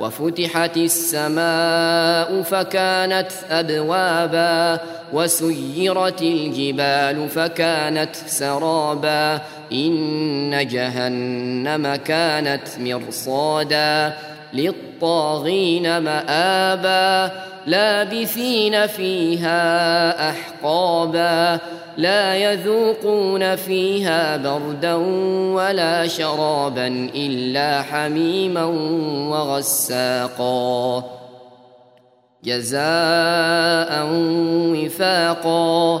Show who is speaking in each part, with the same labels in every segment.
Speaker 1: وفتحت السماء فكانت أبوابا وسيرت الجبال فكانت سرابا إن جهنم كانت مرصادا للطاغين مآبا لابثين فيها أحقابا لا يذوقون فيها بردا ولا شرابا إلا حميما وغساقا. جزاء وفاقا.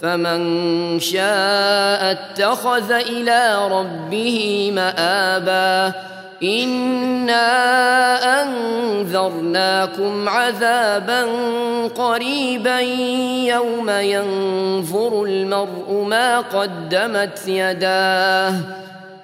Speaker 1: فمن شاء اتخذ إلى ربه مآبا. انا انذرناكم عذابا قريبا يوم ينظر المرء ما قدمت يداه